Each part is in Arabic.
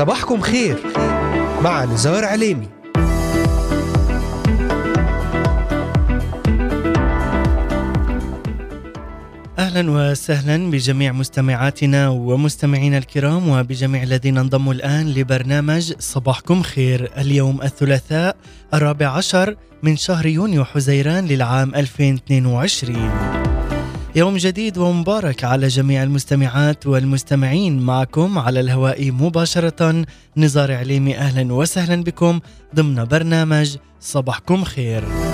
صباحكم خير. مع نزار عليمي. أهلا وسهلا بجميع مستمعاتنا ومستمعينا الكرام وبجميع الذين انضموا الآن لبرنامج صباحكم خير. اليوم الثلاثاء الرابع عشر من شهر يونيو حزيران للعام 2022 يوم جديد ومبارك على جميع المستمعات والمستمعين معكم على الهواء مباشرة. نزار عليمي أهلا وسهلا بكم ضمن برنامج صباحكم خير.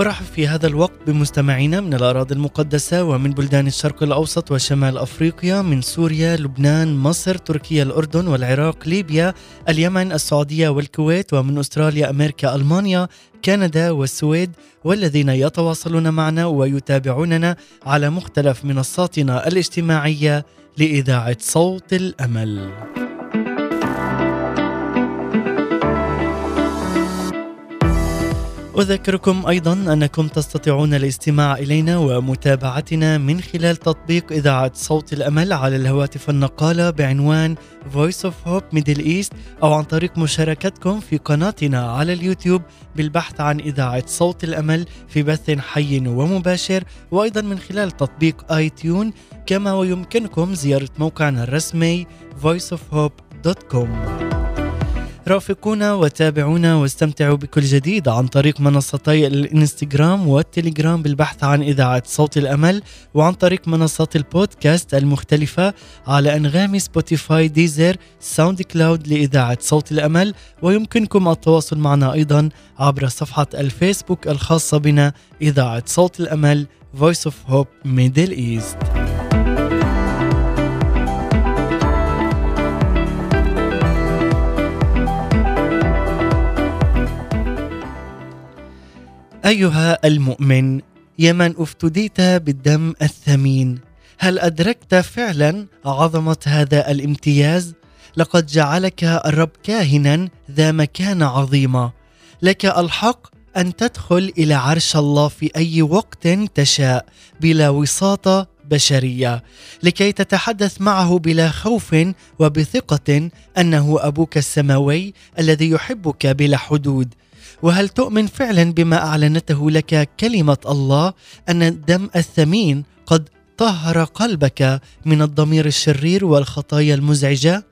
أرحب في هذا الوقت بمستمعينا من الأراضي المقدسة ومن بلدان الشرق الأوسط وشمال أفريقيا من سوريا، لبنان، مصر، تركيا، الأردن والعراق، ليبيا، اليمن، السعودية والكويت ومن أستراليا، أمريكا، ألمانيا، كندا والسويد والذين يتواصلون معنا ويتابعوننا على مختلف منصاتنا الاجتماعية لإذاعة صوت الأمل. أذكركم أيضا أنكم تستطيعون الاستماع إلينا ومتابعتنا من خلال تطبيق إذاعة صوت الأمل على الهواتف النقالة بعنوان Voice of Hope Middle East أو عن طريق مشاركتكم في قناتنا على اليوتيوب بالبحث عن إذاعة صوت الأمل في بث حي ومباشر وأيضا من خلال تطبيق iTunes كما ويمكنكم زيارة موقعنا الرسمي voiceofhope.com رافقونا وتابعونا واستمتعوا بكل جديد عن طريق منصتي الانستغرام والتليجرام بالبحث عن إذاعة صوت الأمل وعن طريق منصات البودكاست المختلفة على أنغامي Spotify Deezer SoundCloud لإذاعة صوت الأمل. ويمكنكم التواصل معنا أيضا عبر صفحة الفيسبوك الخاصة بنا إذاعة صوت الأمل Voice of Hope Middle East. أيها المؤمن يا من افتديت بالدم الثمين هل أدركت فعلا عظمة هذا الامتياز؟ لقد جعلك الرب كاهنا ذا مكانة عظيمة. لك الحق أن تدخل إلى عرش الله في أي وقت تشاء بلا وساطة بشرية. لكي تتحدث معه بلا خوف وبثقة أنه أبوك السماوي الذي يحبك بلا حدود. وهل تؤمن فعلا بما أعلنته لك كلمة الله أن الدم الثمين قد طهر قلبك من الضمير الشرير والخطايا المزعجة؟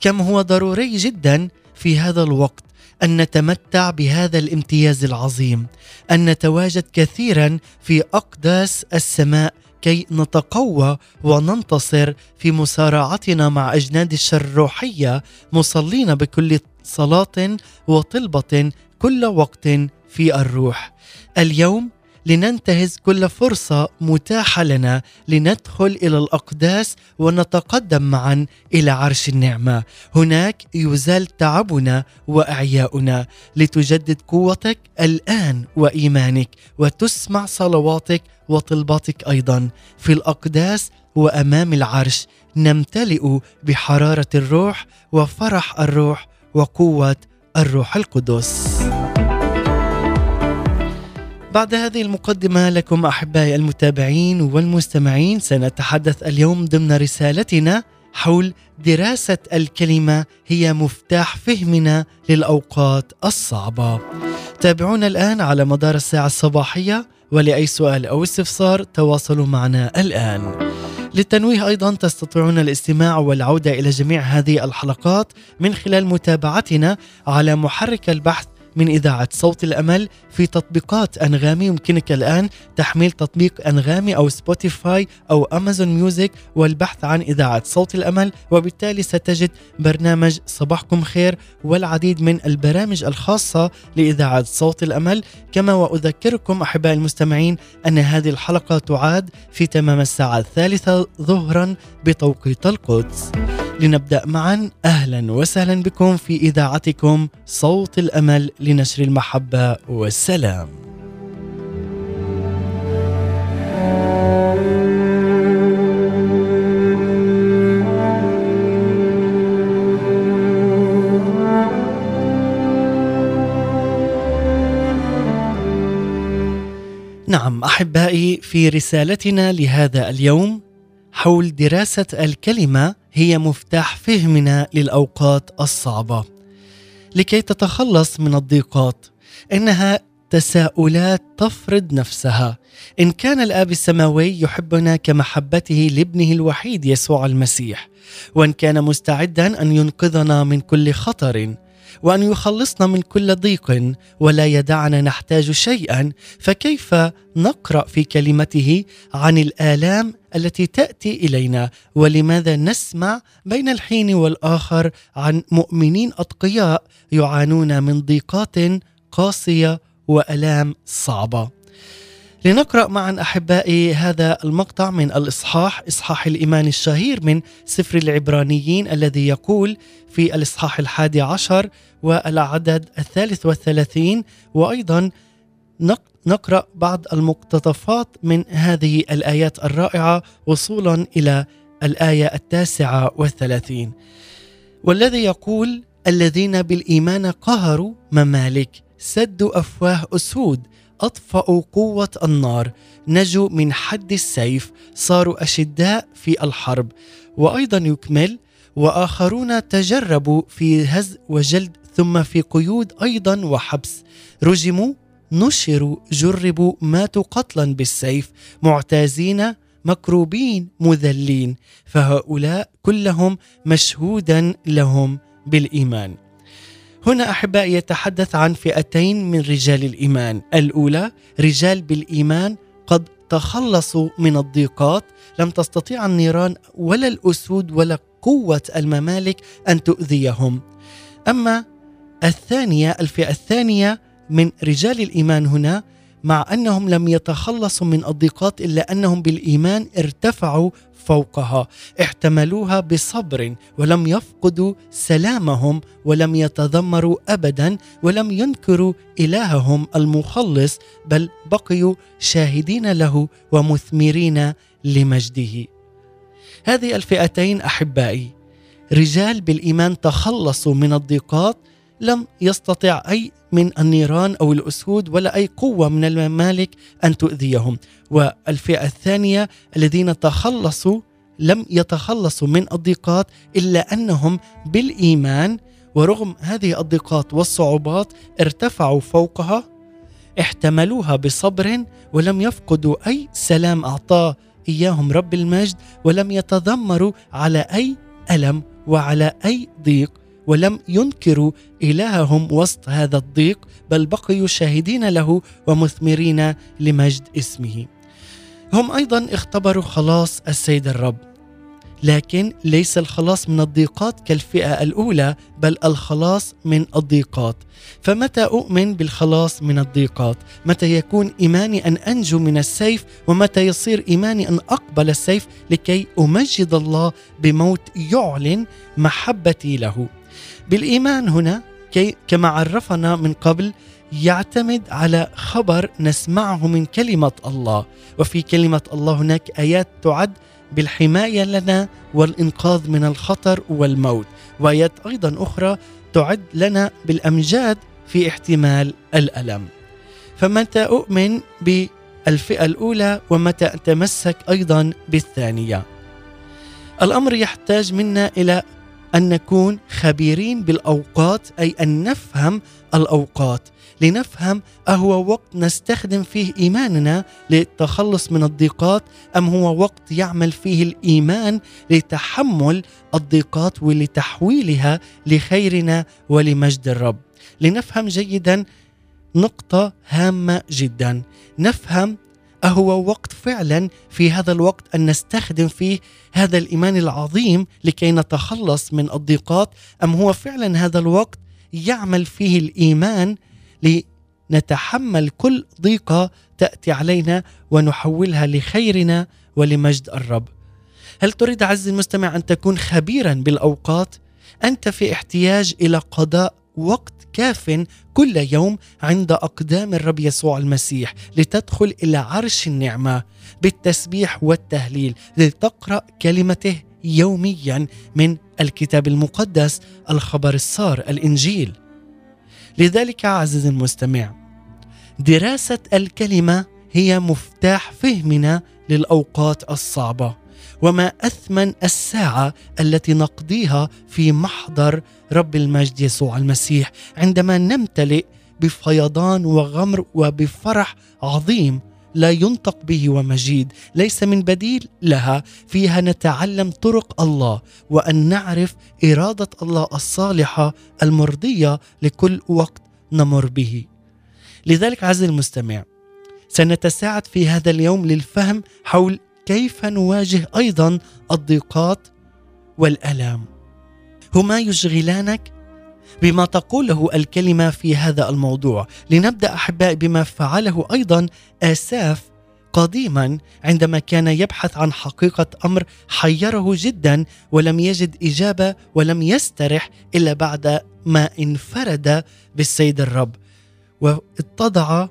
كم هو ضروري جدا في هذا الوقت أن نتمتع بهذا الامتياز العظيم أن نتواجد كثيرا في أقداس السماء كي نتقوى وننتصر في مسارعتنا مع أجناد الشر الروحية مصلين بكل صلاة وطلبة كل وقت في الروح. اليوم لننتهز كل فرصة متاحة لنا لندخل إلى الأقداس ونتقدم معا إلى عرش النعمة. هناك يزال تعبنا وأعياؤنا. لتجدد قوتك الآن وإيمانك وتسمع صلواتك وطلباتك أيضا. في الأقداس وأمام العرش نمتلئ بحرارة الروح وفرح الروح وقوة الروح القدس بعد هذه المقدمة لكم أحبائي المتابعين والمستمعين سنتحدث اليوم ضمن رسالتنا حول دراسة الكلمة هي مفتاح فهمنا للأوقات الصعبة. تابعونا الآن على مدار الساعة الصباحية ولأي سؤال أو استفسار تواصلوا معنا الآن. للتنويه أيضا تستطيعون الاستماع والعودة إلى جميع هذه الحلقات من خلال متابعتنا على محرك البحث من إذاعة صوت الأمل في تطبيقات أنغامي. يمكنك الآن تحميل تطبيق أنغامي أو Spotify أو Amazon Music والبحث عن إذاعة صوت الأمل. وبالتالي ستجد برنامج صباحكم خير والعديد من البرامج الخاصة لإذاعة صوت الأمل. كما وأذكركم أحبائي المستمعين أن هذه الحلقة تعاد في تمام الساعة الثالثة ظهرا بتوقيت القدس. لنبدأ معا. أهلا وسهلا بكم في إذاعتكم صوت الأمل لنشر المحبة والسلام. نعم أحبائي في رسالتنا لهذا اليوم حول دراسة الكلمة هي مفتاح فهمنا للأوقات الصعبة. لكي تتخلص من الضيقات إنها تساؤلات تفرض نفسها. إن كان الآب السماوي يحبنا كمحبته لابنه الوحيد يسوع المسيح وإن كان مستعدا أن ينقذنا من كل خطر وأن يخلصنا من كل ضيق ولا يدعنا نحتاج شيئا فكيف نقرأ في كلمته عن الآلام التي تأتي إلينا؟ ولماذا نسمع بين الحين والآخر عن مؤمنين أتقياء يعانون من ضيقات قاسية وألام صعبة؟ لنقرأ معا أحبائي هذا المقطع من الإصحاح إصحاح الإيمان الشهير من سفر العبرانيين الذي يقول في الإصحاح الحادي عشر والعدد الثالث والثلاثين وأيضا نقرأ بعض المقتطفات من هذه الآيات الرائعة وصولا إلى الآية التاسعة والثلاثين. والذي يقول الذين بالإيمان قهروا ممالك سدوا أفواه أسود اطفاوا قوة النار. نجوا من حد السيف. صاروا أشداء في الحرب. وأيضا يكمل وآخرون تجربوا في هز وجلد ثم في قيود أيضا وحبس. رجموا نشروا جربوا ماتوا قتلا بالسيف. معتازين مكروبين مذلين. فهؤلاء كلهم مشهودا لهم بالإيمان. هنا أحبائي يتحدث عن فئتين من رجال الإيمان. الأولى رجال بالإيمان قد تخلصوا من الضيقات لم تستطيع النيران ولا الأسود ولا قوة الممالك أن تؤذيهم. أما الثانية الفئة الثانية من رجال الإيمان هنا مع أنهم لم يتخلصوا من الضيقات إلا أنهم بالإيمان ارتفعوا فوقها احتملوها بصبر ولم يفقدوا سلامهم ولم يتذمروا ابدا ولم ينكروا إلههم المخلص بل بقيوا شاهدين له ومثمرين لمجده. هذه الفئتين أحبائي رجال بالإيمان تخلصوا من الضيقات لم يستطع أي من النيران أو الأسود ولا أي قوة من الممالك أن تؤذيهم. والفئة الثانية الذين تخلصوا لم يتخلصوا من الضيقات إلا أنهم بالإيمان ورغم هذه الضيقات والصعوبات ارتفعوا فوقها احتملوها بصبر ولم يفقدوا أي سلام أعطاه إياهم رب المجد ولم يتذمروا على أي ألم وعلى أي ضيق. ولم ينكروا إلههم وسط هذا الضيق بل بقيوا شاهدين له ومثمرين لمجد اسمه. هم أيضا اختبروا خلاص السيد الرب. لكن ليس الخلاص من الضيقات كالفئة الأولى بل الخلاص من الضيقات. فمتى أؤمن بالخلاص من الضيقات؟ متى يكون إيماني أن أنجو من السيف؟ ومتى يصير إيماني أن أقبل السيف لكي أمجد الله بموت يعلن محبتي له؟ بالإيمان هنا كي كما عرفنا من قبل يعتمد على خبر نسمعه من كلمة الله. وفي كلمة الله هناك آيات تعد بالحماية لنا والإنقاذ من الخطر والموت. وآيات أيضا أخرى تعد لنا بالأمجاد في احتمال الألم. فمتى أؤمن بالفئة الأولى ومتى اتمسك أيضا بالثانية؟ الأمر يحتاج منا إلى أن نكون خبيرين بالأوقات أي أن نفهم الأوقات. لنفهم أهو وقت نستخدم فيه إيماننا للتخلص من الضيقات أم هو وقت يعمل فيه الإيمان لتحمل الضيقات ولتحويلها لخيرنا ولمجد الرب. لنفهم جيدا نقطة هامة جدا. نفهم أهو وقت فعلا في هذا الوقت أن نستخدم فيه هذا الإيمان العظيم لكي نتخلص من الضيقات أم هو فعلا هذا الوقت يعمل فيه الإيمان لنتحمل كل ضيقة تأتي علينا ونحولها لخيرنا ولمجد الرب هل تريد عز المستمع أن تكون خبيرا بالأوقات؟ أنت في احتياج إلى قضاء وقت كاف كل يوم عند أقدام الرب يسوع المسيح لتدخل إلى عرش النعمة بالتسبيح والتهليل لتقرأ كلمته يوميا من الكتاب المقدس الخبر السار الإنجيل. لذلك عزيزي المستمع دراسة الكلمة هي مفتاح فهمنا للأوقات الصعبة. وما أثمن الساعة التي نقضيها في محضر رب المجد يسوع المسيح. عندما نمتلئ بفيضان وغمر وبفرح عظيم لا ينطق به ومجيد ليس من بديل لها فيها نتعلم طرق الله وأن نعرف إرادة الله الصالحة المرضية لكل وقت نمر به. لذلك عز المستمع سنتساعد في هذا اليوم للفهم حول كيف نواجه أيضا الضيقات والألام؟ هما يشغلانك بما تقوله الكلمة في هذا الموضوع. لنبدأ أحبائي بما فعله أيضا آساف قديما عندما كان يبحث عن حقيقة أمر حيره جدا ولم يجد إجابة ولم يسترح إلا بعد ما انفرد بالسيد الرب. واتضع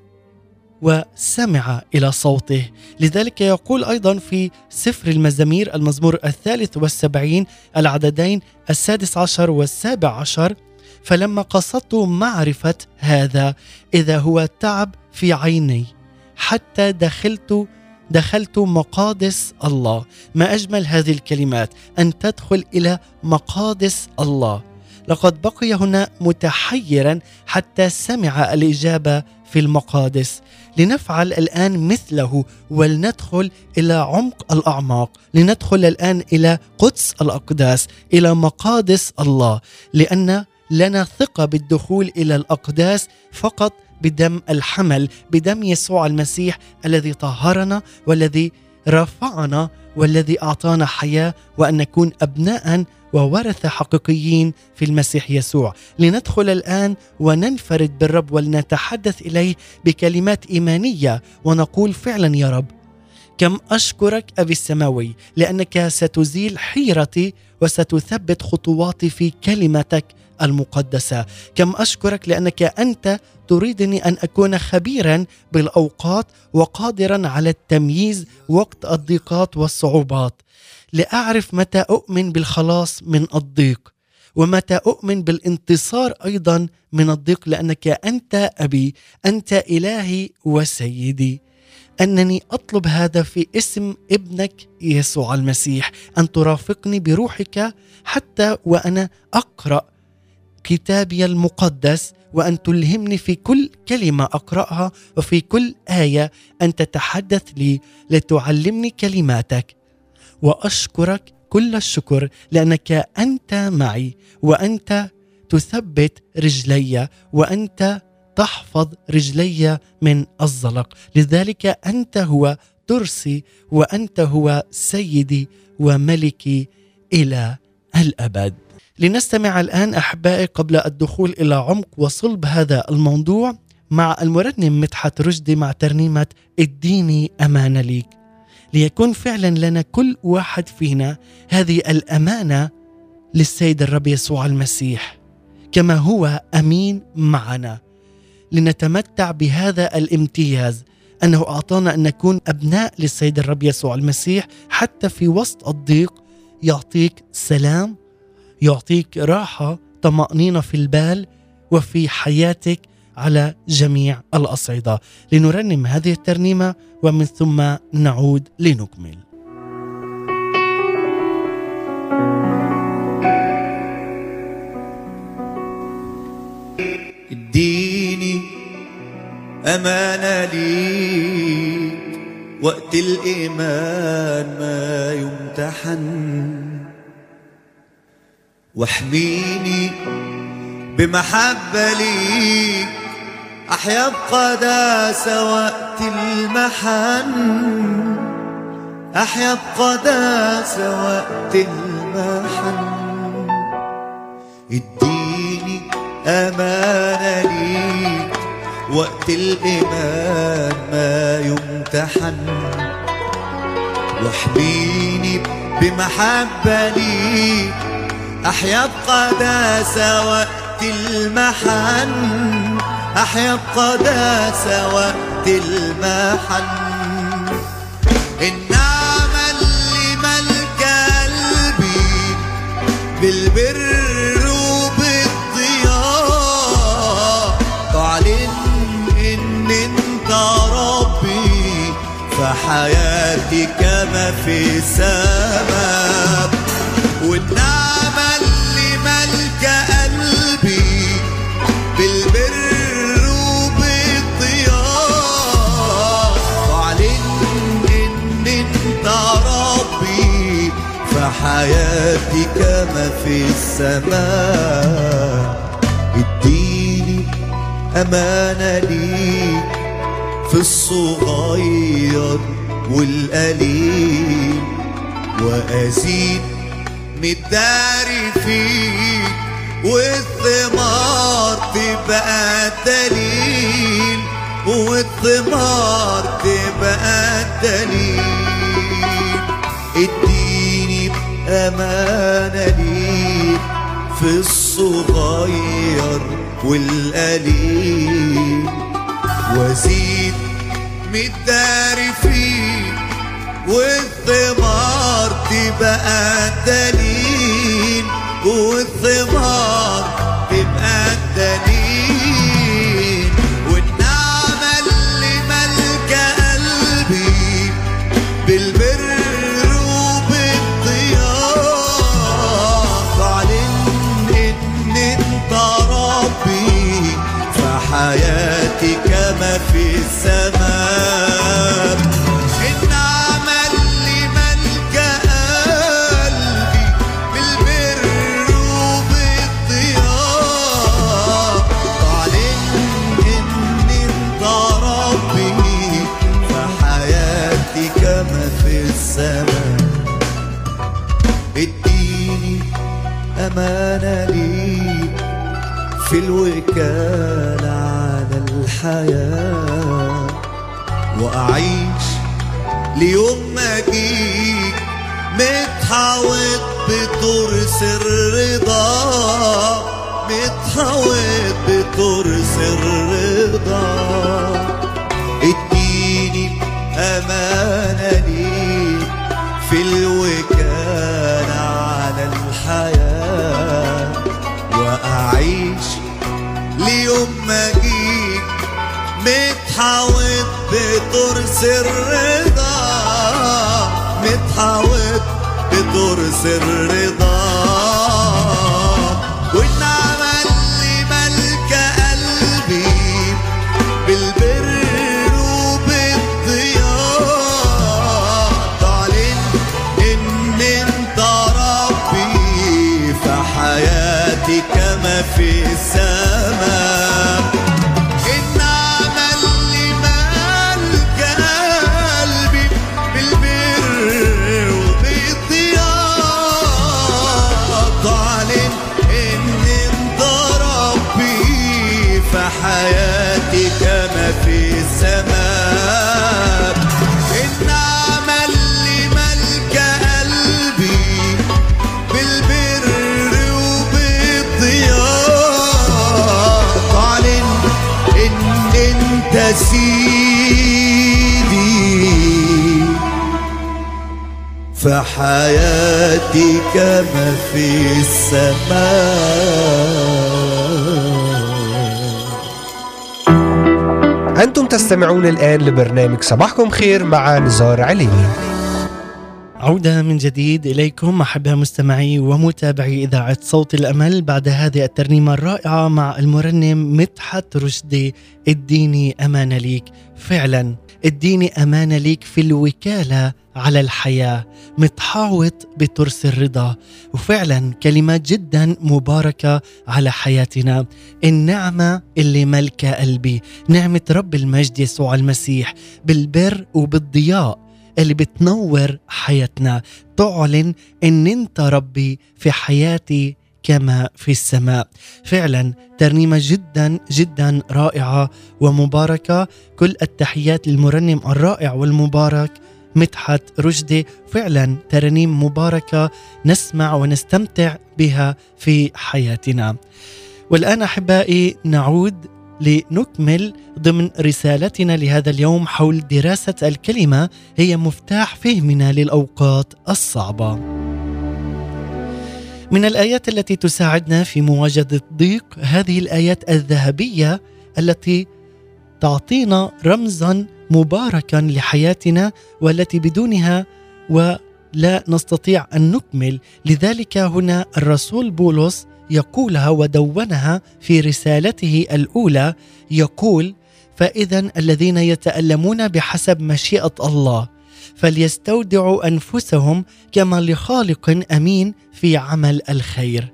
وسمع إلى صوته. لذلك يقول أيضا في سفر المزامير المزمور الثالث والسبعين العددين السادس عشر والسابع عشر فلما قصدت معرفة هذا إذا هو تعب في عيني حتى دخلت دخلت مقادس الله. ما أجمل هذه الكلمات أن تدخل إلى مقادس الله. لقد بقي هنا متحيرا حتى سمع الإجابة في المقادس. لنفعل الآن مثله ولندخل إلى عمق الأعماق. لندخل الآن إلى قدس الأقداس إلى مقادس الله. لأن لنا ثقة بالدخول إلى الأقداس فقط بدم الحمل بدم يسوع المسيح الذي طهرنا والذي رفعنا والذي أعطانا حياة وأن نكون أبناء وورثة حقيقيين في المسيح يسوع. لندخل الآن وننفرد بالرب ولنتحدث إليه بكلمات إيمانية ونقول فعلا يا رب كم أشكرك أبي السماوي لأنك ستزيل حيرتي وستثبت خطواتي في كلمتك المقدسة. كم أشكرك لأنك أنت تريدني أن أكون خبيرا بالأوقات وقادرا على التمييز وقت الضيقات والصعوبات. لأعرف متى أؤمن بالخلاص من الضيق ومتى أؤمن بالانتصار أيضا من الضيق لأنك أنت أبي أنت إلهي وسيدي. أنني أطلب هذا في اسم ابنك يسوع المسيح أن ترافقني بروحك حتى وأنا أقرأ كتابي المقدس وأن تلهمني في كل كلمة أقرأها وفي كل آية أن تتحدث لي لتعلمني كلماتك. وأشكرك كل الشكر لأنك أنت معي وأنت تثبت رجلي وأنت تحفظ رجلي من الزلق. لذلك أنت هو ترسي وأنت هو سيدي وملكي إلى الأبد. لنستمع الآن أحبائي قبل الدخول إلى عمق وصلب هذا الموضوع مع المرنم مدحت رشدي مع ترنيمة اديني امانه ليك. ليكون فعلا لنا كل واحد فينا هذه الأمانة للسيد الرب يسوع المسيح. كما هو أمين معنا. لنتمتع بهذا الامتياز. أنه أعطانا أن نكون أبناء للسيد الرب يسوع المسيح حتى في وسط الضيق يعطيك سلام يعطيك راحة طمأنينة في البال وفي حياتك على جميع الأصعدة. لنرنم هذه الترنيمة ومن ثم نعود لنكمل. اديني أمانة ليك وقت الإيمان ما يمتحن. واحميني بمحبة ليك. أحيا بقداسة وقت المحن. أحيا بقداسة وقت المحن. اديني أمانة ليك وقت الإيمان ما يمتحن. واحميني بمحبة ليك أحيا بقداسة وقت المحن. أحيا بقداسة وقت المحن. النعمة اللي ملك قلبي بالبر وبالضياء. تعلن ربي في السماء والنعمة اللي ملكة قلبي بالبر واعلن إن أنت ربي فحياتي كما في السماء. اديني أمانة ليك في الصغير والقليل وأزيد مداري فيك والثمار تبقى دليل والثمار تبقى دليل. اديني بأمانة ليك في الصغير والقليل. وازيد مداري فيك والثمار تبقى دليل والثمار تبقى دليل الوكالة على الحياة. وأعيش ليوم ما أجيك متحوط بترس الرضا متحوط بترس الرضا اديني أمانة ليك في الوكالة على الحياة. ليوم ما أجيك متحوط بترس الرضا متحوط بترس الرضا والنعمة قلبي بالبر تعلن إن انت ربي فحياتي كما في السماء. انت سيدي فحياتي كما في السماء. أنتم تستمعون الآن لبرنامج صباحكم خير مع نزار عليمي عودة من جديد إليكم أحباء مستمعي ومتابعي إذاعة صوت الأمل بعد هذه الترنيمة الرائعة مع المرنم مدحت رشدي اديني أمانة ليك. فعلا اديني أمانة ليك في الوكالة على الحياة. متحاوط بترس الرضا. وفعلا كلمات جدا مباركة على حياتنا. النعمة اللي ملكة قلبي. نعمة رب المجد يسوع المسيح. بالبر وبالضياء. اللي بتنور حياتنا. تعلن إن أنت ربي في حياتي كما في السماء. فعلا ترنيمة جدا جدا رائعة ومباركة. كل التحيات للمرنم الرائع والمبارك مدحت رشدي. فعلا ترانيم مباركة نسمع ونستمتع بها في حياتنا. والآن أحبائي نعود لنكمل ضمن رسالتنا لهذا اليوم حول دراسة الكلمة هي مفتاح فهمنا للأوقات الصعبة. من الآيات التي تساعدنا في مواجهة الضيق هذه الآيات الذهبية التي تعطينا رمزا مباركا لحياتنا والتي بدونها ولا نستطيع أن نكمل لذلك هنا الرسول بولس يقولها ودونها في رسالته الأولى يقول فاذا الذين يتألمون بحسب مشيئة الله فليستودعوا أنفسهم كما لخالق أمين في عمل الخير.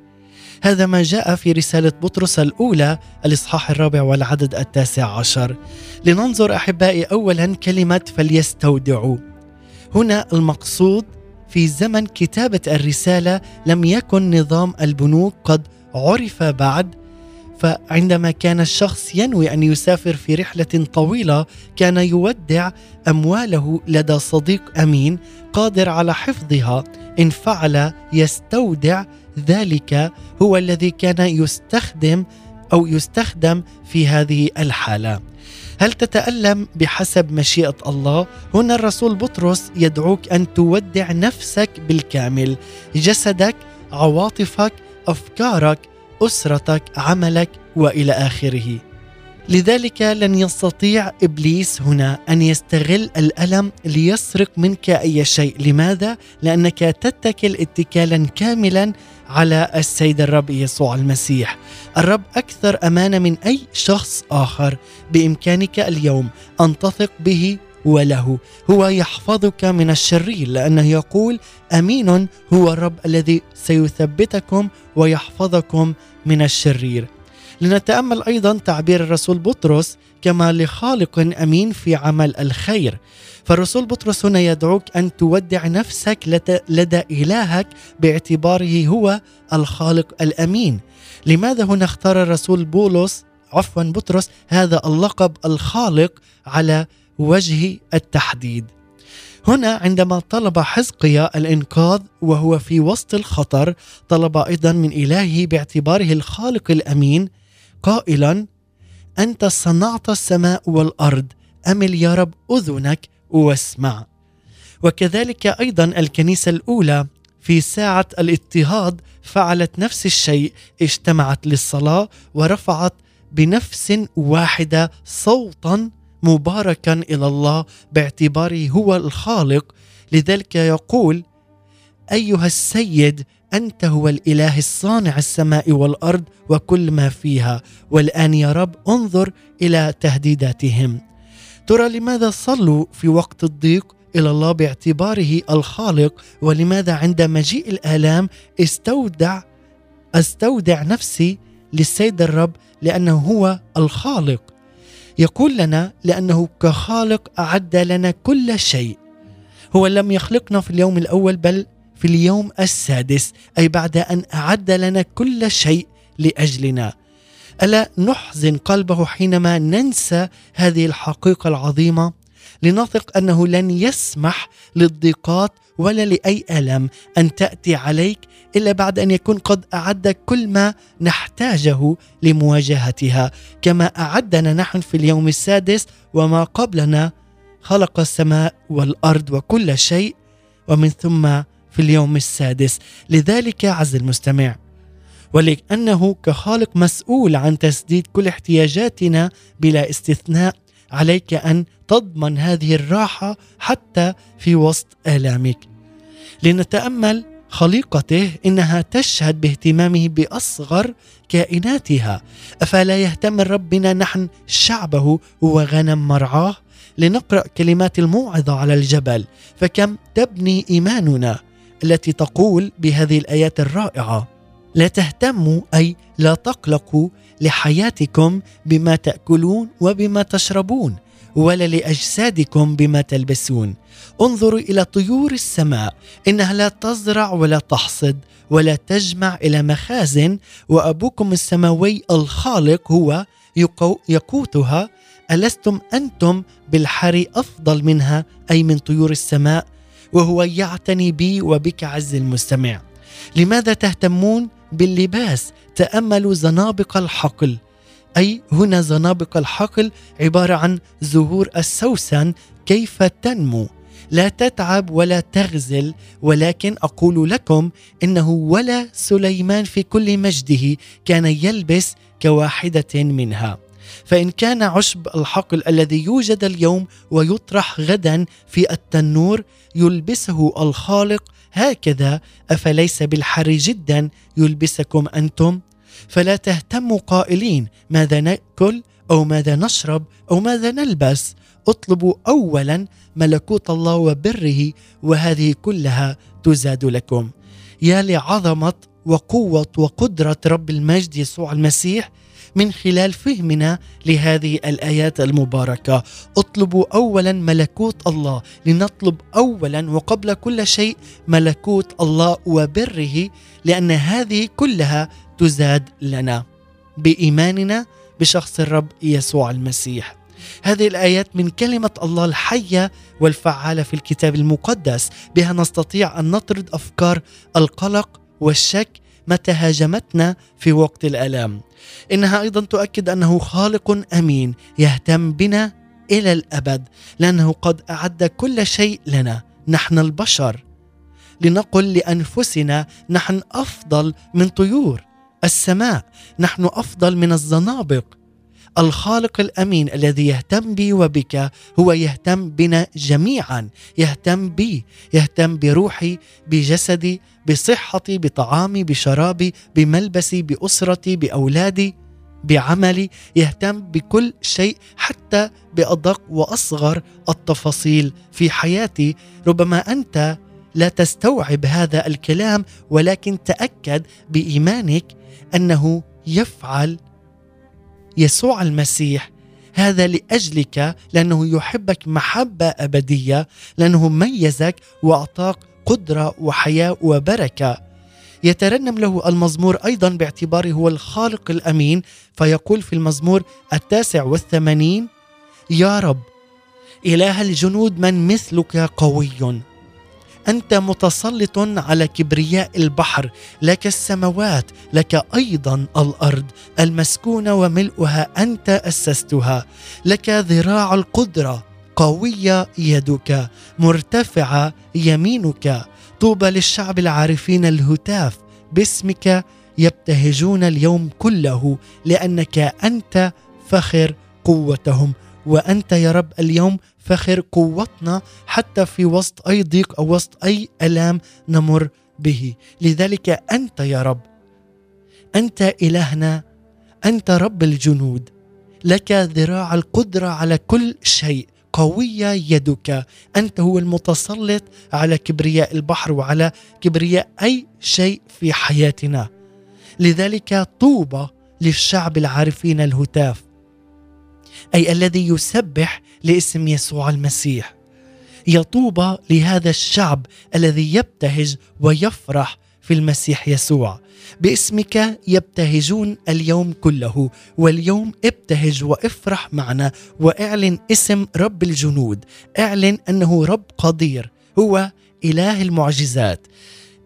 هذا ما جاء في رسالة بطرس الأولى الإصحاح الرابع والعدد التاسع عشر. لننظر أحبائي أولا كلمة فليستودعوا هنا المقصود في زمن كتابة الرسالة لم يكن نظام البنوك قد عرف بعد فعندما كان الشخص ينوي أن يسافر في رحلة طويلة كان يودع أمواله لدى صديق أمين قادر على حفظها. إن فعل يستودع. ذلك هو الذي كان يستخدم أو يستخدم في هذه الحالة. هل تتألم بحسب مشيئة الله؟ هنا الرسول بطرس يدعوك أن تودع نفسك بالكامل. جسدك عواطفك أفكارك أسرتك عملك وإلى آخره. لذلك لن يستطيع إبليس هنا أن يستغل الألم ليسرق منك أي شيء، لماذا؟ لأنك تتكل اتكالا كاملا على السيد الرب يسوع المسيح. الرب أكثر امانه من أي شخص آخر، بإمكانك اليوم أن تثق به وله هو يحفظك من الشرير لأنه يقول أمين هو الرب الذي سيثبتكم ويحفظكم من الشرير لنتأمل أيضا تعبير الرسول بطرس كما لخالق أمين في عمل الخير. فالرسول بطرس هنا يدعوك أن تودع نفسك لدى إلهك باعتباره هو الخالق الأمين. لماذا هنا اختار الرسول بولس عفوا بطرس هذا اللقب الخالق على وجه التحديد؟ هنا عندما طلب حزقيا الإنقاذ وهو في وسط الخطر طلب أيضا من إلهه باعتباره الخالق الأمين قائلا أنت صنعت السماء والأرض امل يا رب أذنك واسمع؟ وكذلك أيضا الكنيسة الأولى في ساعة الاضطهاد فعلت نفس الشيء اجتمعت للصلاة ورفعت بنفس واحدة صوتا مباركا إلى الله باعتباره هو الخالق. لذلك يقول أيها السيد أنت هو الإله الصانع السماء والأرض وكل ما فيها. والآن يا رب انظر إلى تهديداتهم. ترى لماذا صلوا في وقت الضيق إلى الله باعتباره الخالق؟ ولماذا عند مجيء الآلام استودع استودع نفسي للسيد الرب لأنه هو الخالق؟ يقول لنا لأنه كخالق أعد لنا كل شيء. هو لم يخلقنا في اليوم الأول بل في اليوم السادس أي بعد أن أعد لنا كل شيء لأجلنا. ألا نحزن قلبه حينما ننسى هذه الحقيقة العظيمة؟ لنثق أنه لن يسمح للضيقات ولا لأي ألم أن تأتي عليك إلا بعد أن يكون قد أعد كل ما نحتاجه لمواجهتها. كما أعدنا نحن في اليوم السادس وما قبلنا خلق السماء والأرض وكل شيء ومن ثم في اليوم السادس. لذلك عز المستمع ولأنه كخالق مسؤول عن تسديد كل احتياجاتنا بلا استثناء عليك أن تضمن هذه الراحة حتى في وسط آلامك. لنتأمل خليقته إنها تشهد باهتمامه بأصغر كائناتها. أفلا يهتم الرب بنا نحن شعبه وغنم مرعاه؟ لنقرأ كلمات الموعظة على الجبل. فكم تبني إيماننا؟ التي تقول بهذه الآيات الرائعة لا تهتموا أي لا تقلقوا لحياتكم بما تأكلون وبما تشربون ولا لأجسادكم بما تلبسون. انظروا إلى طيور السماء إنها لا تزرع ولا تحصد ولا تجمع إلى مخازن وأبوكم السماوي الخالق هو يقوتها. ألستم أنتم بالحري أفضل منها أي من طيور السماء؟ وهو يعتني بي وبك عز المستمع. لماذا تهتمون باللباس؟ تأملوا زنابق الحقل. أي هنا زنابق الحقل عبارة عن زهور السوسن كيف تنمو. لا تتعب ولا تغزل ولكن أقول لكم إنه ولا سليمان في كل مجده كان يلبس كواحدة منها. فإن كان عشب الحقل الذي يوجد اليوم ويطرح غدا في التنور يلبسه الخالق هكذا أفليس بالحر جدا يلبسكم أنتم؟ فلا تهتموا قائلين ماذا نأكل؟ أو ماذا نشرب؟ أو ماذا نلبس؟ اطلبوا اولا ملكوت الله وبره وهذه كلها تزاد لكم. يا لعظمة وقوة وقدرة رب المجد يسوع المسيح من خلال فهمنا لهذه الآيات المباركة. اطلبوا اولا ملكوت الله. لنطلب اولا وقبل كل شيء ملكوت الله وبره لأن هذه كلها تزاد لنا. بإيماننا بشخص الرب يسوع المسيح. هذه الآيات من كلمة الله الحية والفعالة في الكتاب المقدس. بها نستطيع أن نطرد أفكار القلق والشك متى هاجمتنا في وقت الالام إنها أيضا تؤكد أنه خالق أمين يهتم بنا إلى الأبد لأنه قد أعد كل شيء لنا نحن البشر. لنقل لأنفسنا نحن أفضل من طيور السماء نحن أفضل من الزنابق. الخالق الأمين الذي يهتم بي وبك هو يهتم بنا جميعا. يهتم بي يهتم بروحي بجسدي بصحتي بطعامي بشرابي بملبسي بأسرتي بأولادي بعملي. يهتم بكل شيء حتى بأدق وأصغر التفاصيل في حياتي. ربما أنت لا تستوعب هذا الكلام ولكن تأكد بإيمانك أنه يفعل يسوع المسيح هذا لأجلك لأنه يحبك محبة أبدية لأنه ميزك وأعطاك قدرة وحياة وبركة. يترنم له المزمور أيضا باعتباره هو الخالق الأمين فيقول في المزمور التاسع والثمانين يا رب إله الجنود من مثلك قوي. أنت متسلط على كبرياء البحر لك السماوات لك أيضا الأرض المسكونه وملؤها أنت أسستها لك ذراع القدرة قوية يدك مرتفعه يمينك طوبى للشعب العارفين الهتاف باسمك يبتهجون اليوم كله لأنك أنت فخر قوتهم وأنت يا رب اليوم فخر قوتنا حتى في وسط أي ضيق أو وسط أي ألام نمر به. لذلك أنت يا رب أنت إلهنا أنت رب الجنود. لك ذراع القدرة على كل شيء قوية يدك. أنت هو المتسلط على كبرياء البحر وعلى كبرياء أي شيء في حياتنا. لذلك طوبى للشعب العارفين الهتاف. أي الذي يسبح لاسم يسوع المسيح. يطوبى لهذا الشعب الذي يبتهج ويفرح في المسيح يسوع. باسمك يبتهجون اليوم كله واليوم ابتهج وافرح معنا واعلن اسم رب الجنود. اعلن أنه رب قدير هو إله المعجزات.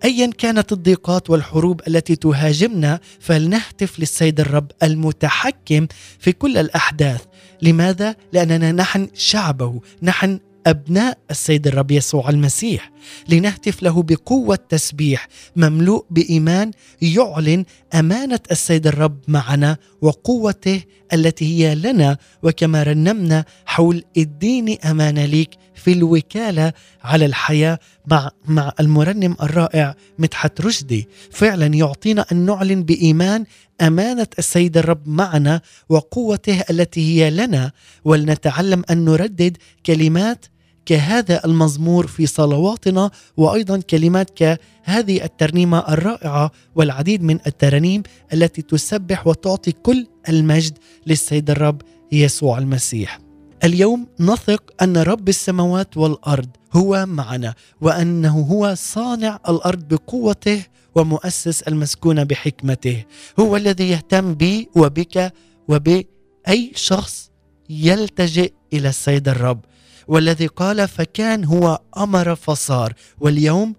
ايا كانت الضيقات والحروب التي تهاجمنا فلنهتف للسيد الرب المتحكم في كل الأحداث. لماذا؟ لأننا نحن شعبه نحن أبناء السيد الرب يسوع المسيح. لنهتف له بقوة تسبيح مملوء بإيمان يعلن أمانة السيد الرب معنا وقوته التي هي لنا وكما رنمنا حول اديني أمانة ليك في الوكالة على الحياة مع مع المرنم الرائع مدحت رشدي فعلا يعطينا أن نعلن بإيمان أمانة السيد الرب معنا وقوته التي هي لنا ولنتعلم أن نردد كلمات كهذا المزمور في صلواتنا وأيضا كلمات كهذه الترنيمة الرائعة والعديد من الترانيم التي تسبح وتعطي كل المجد للسيد الرب يسوع المسيح. اليوم نثق أن رب السماوات والأرض هو معنا وأنه هو صانع الأرض بقوته ومؤسس المسكونه بحكمته. هو الذي يهتم بي وبك وبأي شخص يلتجئ إلى السيد الرب. والذي قال فكان هو أمر فصار. واليوم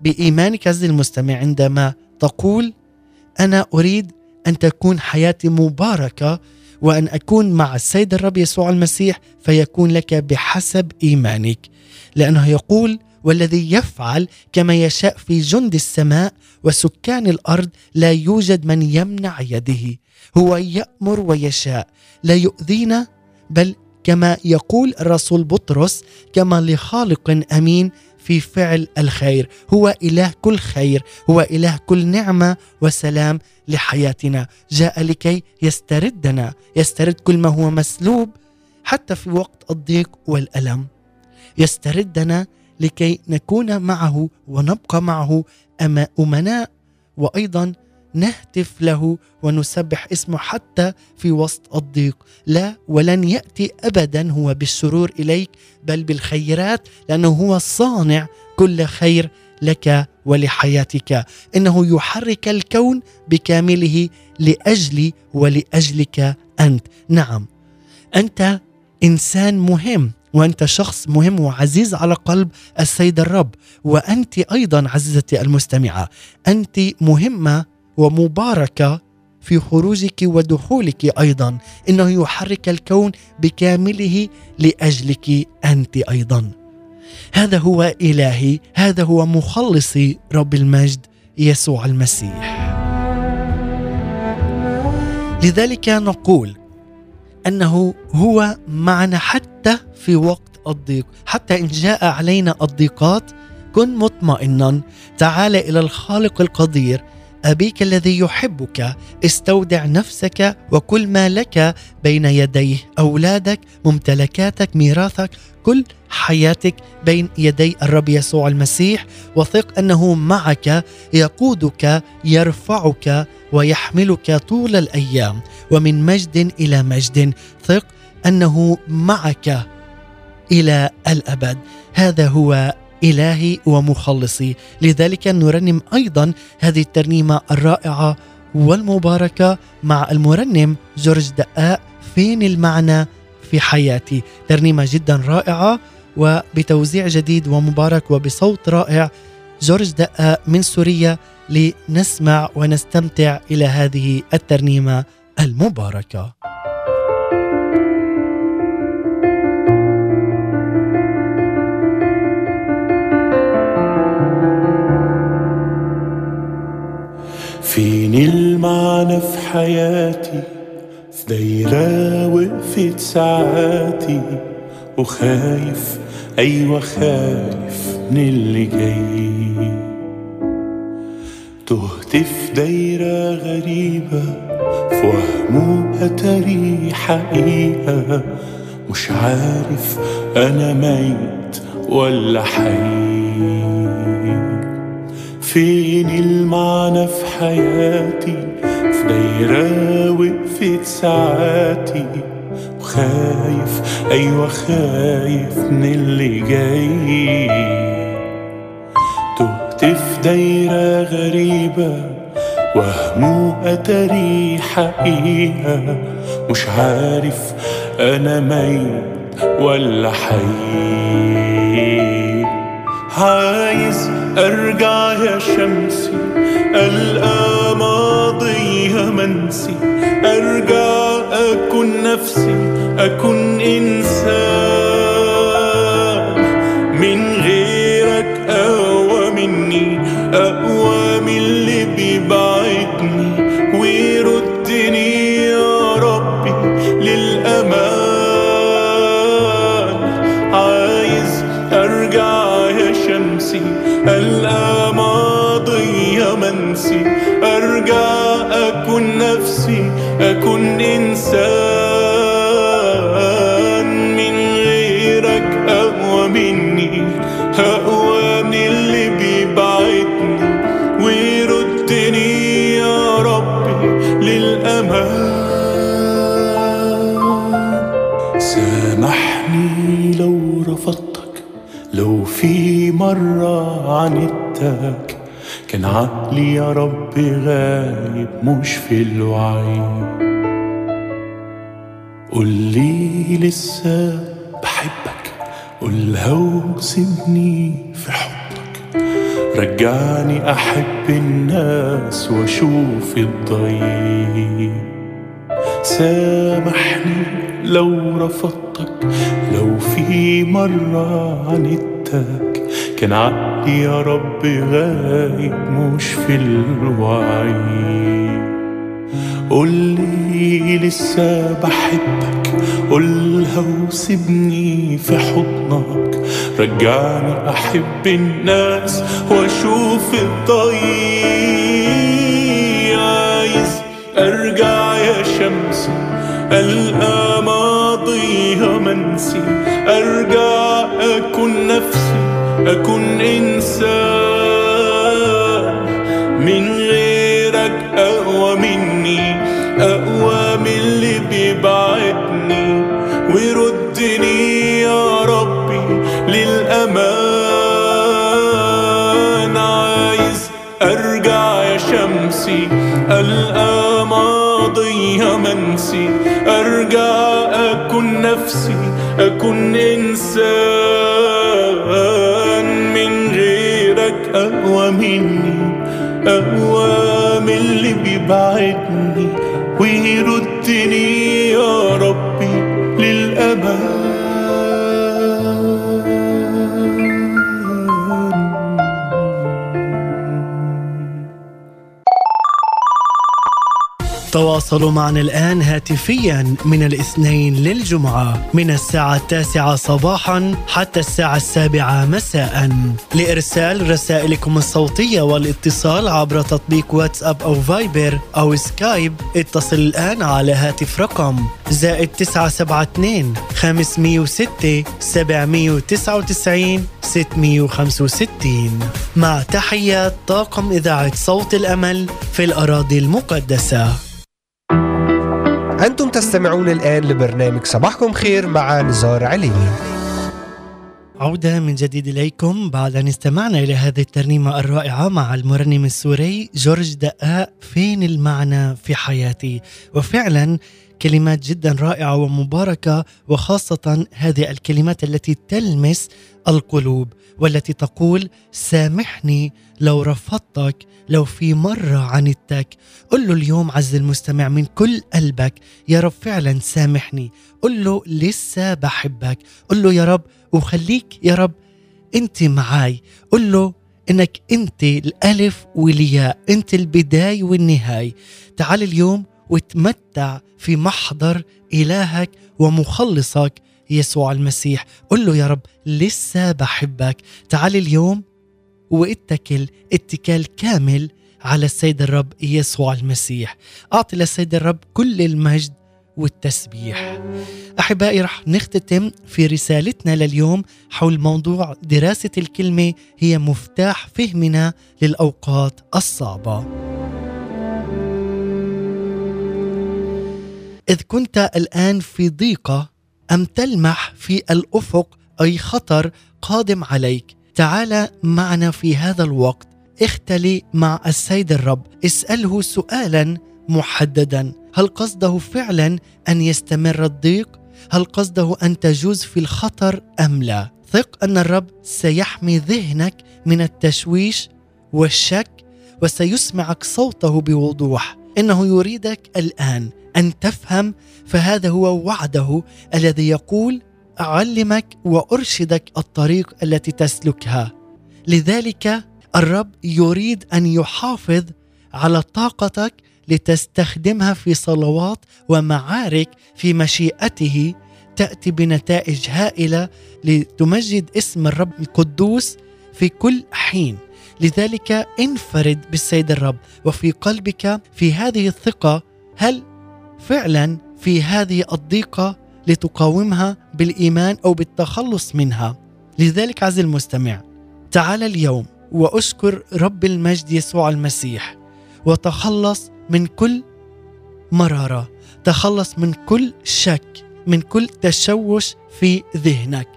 بإيمانك عزيزي المستمع عندما تقول أنا أريد أن تكون حياتي مباركة وأن أكون مع السيد الرب يسوع المسيح فيكون لك بحسب إيمانك. لأنه يقول والذي يفعل كما يشاء في جند السماء وسكان الأرض لا يوجد من يمنع يده. هو يأمر ويشاء. لا يؤذينا بل كما يقول الرسول بطرس كما لخالق أمين في فعل الخير. هو إله كل خير هو إله كل نعمة وسلام لحياتنا. جاء لكي يستردنا يسترد كل ما هو مسلوب حتى في وقت الضيق والألم. يستردنا لكي نكون معه ونبقى معه أمناء وأيضا نهتف له ونسبح اسمه حتى في وسط الضيق. لا ولن يأتي ابدا هو بالسرور إليك بل بالخيرات لأنه هو صانع كل خير لك ولحياتك. إنه يحرك الكون بكامله لاجلي ولأجلك أنت. نعم أنت إنسان مهم وأنت شخص مهم وعزيز على قلب السيد الرب. وأنت أيضا عزيزتي المستمعة أنت مهمة ومباركة في خروجك ودخولك أيضا. إنه يحرك الكون بكامله لأجلك أنت أيضا. هذا هو إلهي هذا هو مخلصي رب المجد يسوع المسيح. لذلك نقول أنه هو معنا حتى في وقت الضيق حتى إن جاء علينا الضيقات كن مطمئنا. تعال إلى الخالق القدير أبيك الذي يحبك استودع نفسك وكل ما لك بين يديه. أولادك ممتلكاتك ميراثك كل حياتك بين يدي الرب يسوع المسيح. وثق أنه معك يقودك يرفعك ويحملك طول الأيام. ومن مجد إلى مجد ثق أنه معك إلى الأبد. هذا هو إلهي ومخلصي. لذلك نرنم أيضا هذه الترنيمة الرائعة والمباركة مع المرنم جورج دقاق فين المعنى في حياتي. ترنيمة جدا رائعة وبتوزيع جديد ومبارك وبصوت رائع جورج دقاق من سوريا لنسمع ونستمتع إلى هذه الترنيمة المباركة. فين المعنى في حياتي في دايرة وقفت ساعاتي وخايف أيوة خايف من اللي جاي. تهت في دايرة غريبة في وهم أتاري حقيقة. مش عارف أنا ميت ولا حي. فين المعنى في حياتي؟ في دايرة وقفت ساعاتي. وخايف أيوة خايف من اللي جاي. تهت في دايرة غريبة وهم أتاري حقيقة مش عارف أنا ميت ولا حي. عايز أرجع يا شمسي القى ماضيها منسي. أرجع اكون نفسي اكون إنسان. نفسي اكون إنسان من غيرك اقوى مني. اقوى من اللي بيبعدني. ويردني يا ربي للأمان. سامحني لو رفضتك لو في مرة عاندتك كان عقلي يا رب غايب مش في الوعي قولي لسه بحبك. قولها وسيبني في حضنك رجعني أحب الناس وأشوف الضيق سامحني لو رفضتك لو في مرة عاندتك كان عقلي يا رب غايب مش في الوعي. قولي لسه بحبك قولها وسيبني في حضنك. رجعني أحب الناس وأشوف الضي عايز أرجع يا شمس ألقى ماضيها منسي أرجع أكون نفسي. أكون إنسان. من غيرك أقوى مني أقوى من اللي بيبعدني. ويردني يا ربي للأمان. عايز أرجع يا شمسي ألقى ماضيها منسي. أرجع أكون نفسي أكون إنسان. أقوى مني أقوى من اللي بيبعدني. ويردني يا ربي للأمان تواصلوا معنا الآن هاتفيا من الاثنين للجمعة من الساعة التاسعة صباحا حتى الساعة السابعة مساء. لإرسال رسائلكم الصوتية والاتصال عبر تطبيق واتساب أو فايبر أو سكايب اتصل الآن على هاتف رقم زائد 972 506 799 665 مع تحيات طاقم إذاعة صوت الأمل في الأراضي المقدسة. أنتم تستمعون الآن لبرنامج صباحكم خير مع نزار عليني عودة من جديد إليكم بعد أن استمعنا إلى هذه الترنيمة الرائعة مع المرنم السوري جورج دقاق فين المعنى في حياتي؟ وفعلا كلمات جدا رائعة ومباركة وخاصة هذه الكلمات التي تلمس القلوب والتي تقول سامحني لو رفضتك لو في مرة عندتك قل له اليوم عز المستمع من كل قلبك يا رب فعلا سامحني. قل له لسه بحبك. قل له يا رب وخليك يا رب أنت معاي. قل له إنك أنت الألف والياء أنت البداية والنهاية. تعال اليوم وتمتع في محضر إلهك ومخلصك يسوع المسيح. قل له يا رب لسه بحبك. تعال اليوم واتكل اتكال كامل على السيد الرب يسوع المسيح. أعطي للسيد الرب كل المجد والتسبيح. أحبائي رح نختتم في رسالتنا لليوم حول موضوع دراسة الكلمة هي مفتاح فهمنا للأوقات الصعبة. إذ كنت الآن في ضيقة أم تلمح في الأفق أي خطر قادم عليك؟ تعال معنا في هذا الوقت اختلي مع السيد الرب اسأله سؤالا محددا. هل قصده فعلا أن يستمر الضيق؟ هل قصده أن تجوز في الخطر أم لا؟ ثق أن الرب سيحمي ذهنك من التشويش والشك وسيسمعك صوته بوضوح. إنه يريدك الآن أن تفهم فهذا هو وعده الذي يقول أعلمك وأرشدك الطريق التي تسلكها. لذلك الرب يريد أن يحافظ على طاقتك لتستخدمها في صلوات ومعارك في مشيئته تأتي بنتائج هائلة لتمجد اسم الرب القدوس في كل حين. لذلك انفرد بالسيد الرب وفي قلبك في هذه الثقة. هل فعلا في هذه الضيقة لتقاومها بالإيمان أو بالتخلص منها؟ لذلك عز المستمع تعال اليوم وأشكر رب المجد يسوع المسيح وتخلص من كل مرارة. تخلص من كل شك من كل تشوش في ذهنك.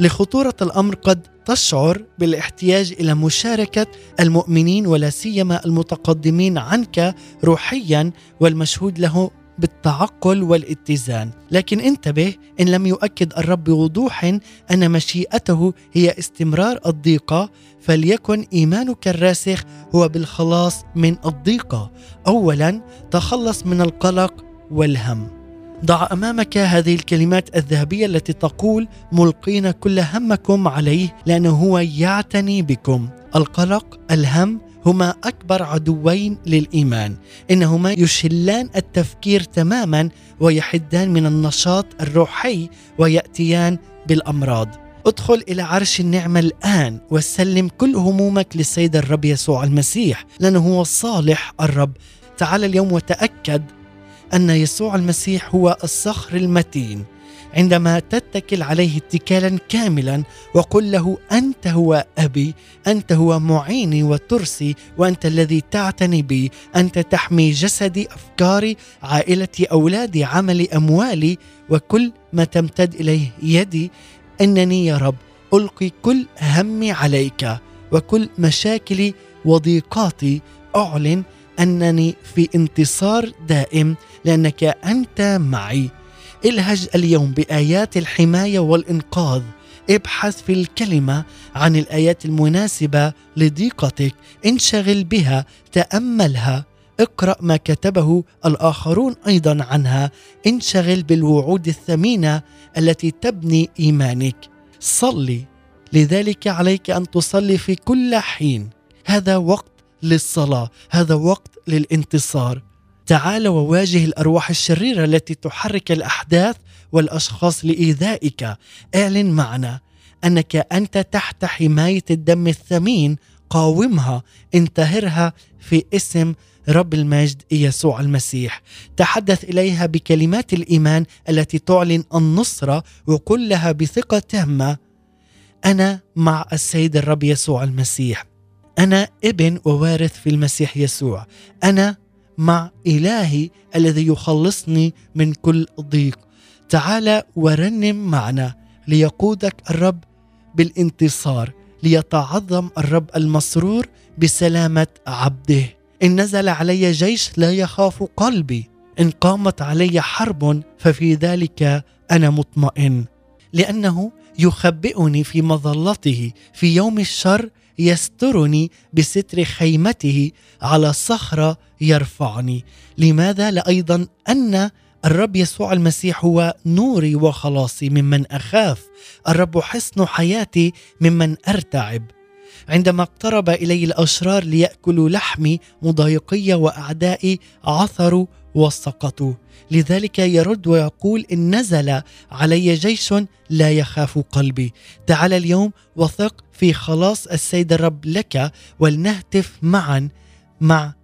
لخطورة الأمر قد تشعر بالاحتياج إلى مشاركة المؤمنين ولا سيما المتقدمين عنك روحيا والمشهود له بالتعقل والاتزان. لكن انتبه إن لم يؤكد الرب بوضوح أن مشيئته هي استمرار الضيقة فليكن إيمانك الراسخ هو بالخلاص من الضيقة. اولا تخلص من القلق والهم. ضع أمامك هذه الكلمات الذهبية التي تقول ملقين كل همكم عليه لأنه هو يعتني بكم. القلق الهم هما أكبر عدوين للإيمان. إنهما يشلان التفكير تماما ويحدان من النشاط الروحي ويأتيان بالأمراض. ادخل إلى عرش النعمة الآن وسلم كل همومك للسيد الرب يسوع المسيح لأنه هو صالح الرب. تعال اليوم وتأكد أن يسوع المسيح هو الصخر المتين. عندما تتكل عليه اتكالا كاملا وقل له أنت هو أبي أنت هو معيني وترسي وأنت الذي تعتني بي أنت تحمي جسدي أفكاري عائلتي اولادي عملي أموالي وكل ما تمتد إليه يدي إنني يا رب ألقي كل همي عليك وكل مشاكلي وضيقاتي أعلن أنني في انتصار دائم لأنك أنت معي. الهج اليوم بآيات الحماية والإنقاذ. ابحث في الكلمة عن الآيات المناسبة لضيقتك انشغل بها تأملها. اقرأ ما كتبه الآخرون أيضا عنها. انشغل بالوعود الثمينة التي تبني إيمانك. صلي. لذلك عليك أن تصلي في كل حين. هذا وقت للصلاة. هذا وقت للانتصار. تعال وواجه الأرواح الشريرة التي تحرك الأحداث والأشخاص لإيذائك. اعلن معنا أنك أنت تحت حماية الدم الثمين. قاومها. انتهرها في اسم رب المجد يسوع المسيح. تحدث إليها بكلمات الإيمان التي تعلن النصره وقل لها بثقة تامة. أنا مع السيد الرب يسوع المسيح. أنا ابن ووارث في المسيح يسوع. أنا مع إلهي الذي يخلصني من كل ضيق. تعال ورنم معنا ليقودك الرب بالانتصار ليتعظم الرب المسرور بسلامة عبده. إن نزل علي جيش لا يخاف قلبي إن قامت علي حرب ففي ذلك أنا مطمئن. لأنه يخبئني في مظلته في يوم الشر يسترني بستر خيمته على صخرة يرفعني. لماذا؟ لايضا أن الرب يسوع المسيح هو نوري وخلاصي ممن أخاف. الرب حصن حياتي ممن أرتعب. عندما اقترب إلي الأشرار ليأكلوا لحمي مضايقي وأعدائي عثروا وسقطوا. لذلك يرد ويقول إن نزل علي جيش لا يخاف قلبي. تعال اليوم وثق في خلاص السيد الرب لك ولنهتف معا مع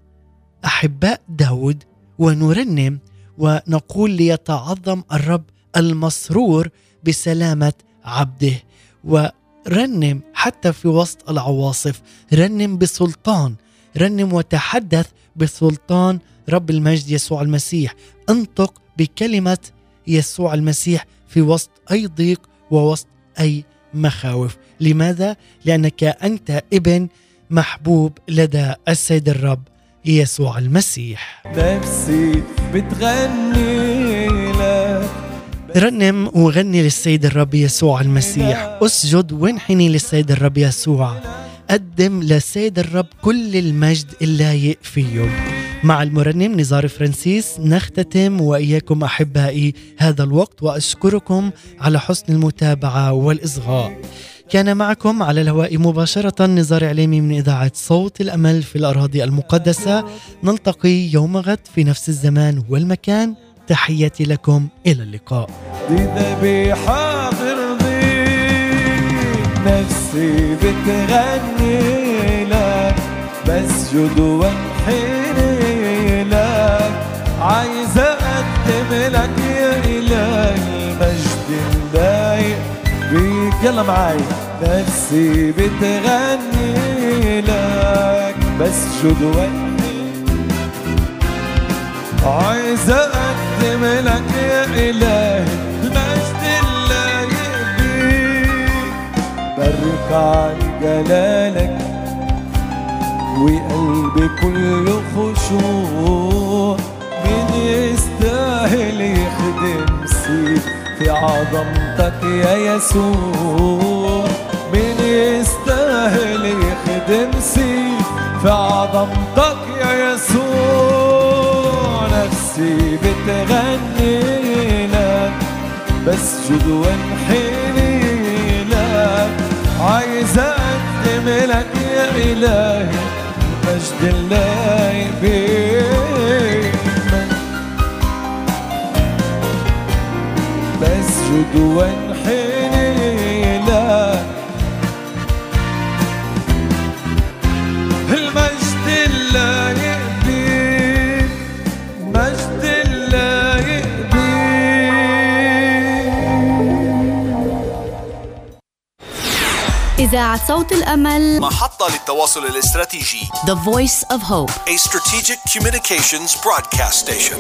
أحباء داود ونرنم ونقول ليتعظم الرب المسرور بسلامة عبده. ورنم حتى في وسط العواصف. رنم بسلطان. رنم وتحدث بسلطان رب المجد يسوع المسيح. انطق بكلمة يسوع المسيح في وسط أي ضيق ووسط أي مخاوف. لماذا؟ لأنك أنت ابن محبوب لدى السيد الرب يسوع المسيح. نفسي بتغني لك. رنم وغني للسيد الرب يسوع المسيح. أسجد وانحني للسيد الرب يسوع. قدم للسيد الرب كل المجد اللايق فيه مع المرنم نزار فرانسيس نختتم وإياكم أحبائي هذا الوقت وأشكركم على حسن المتابعة والإصغاء. كان معكم على الهواء مباشرة نزار عليمي من إذاعة صوت الأمل في الأراضي المقدسة. نلتقي يوم غد في نفس الزمان والمكان. تحياتي لكم إلى اللقاء. نفسي بتغني لك بسجد وانحني لك عايز أقدم لك يا إلهي المجد اللايق بيك. يلا معاي نفسي بتغني لك بسجد وانحني عايز أقدم لك يا إلهي بركع جلالك وقلبي كله خشوع. مين يستاهل يخدم سيف في عظمتك يا يسوع. مين يستاهل يخدم سيف في عظمتك يا يسوع. نفسي بتغني بسجد وانحني لك عايز اقدم لك يا إلهي مجد الله بيك. بسجد وانحني إذاعة صوت الأمل محطة للتواصل الاستراتيجي The Voice of Hope A strategic communications broadcast station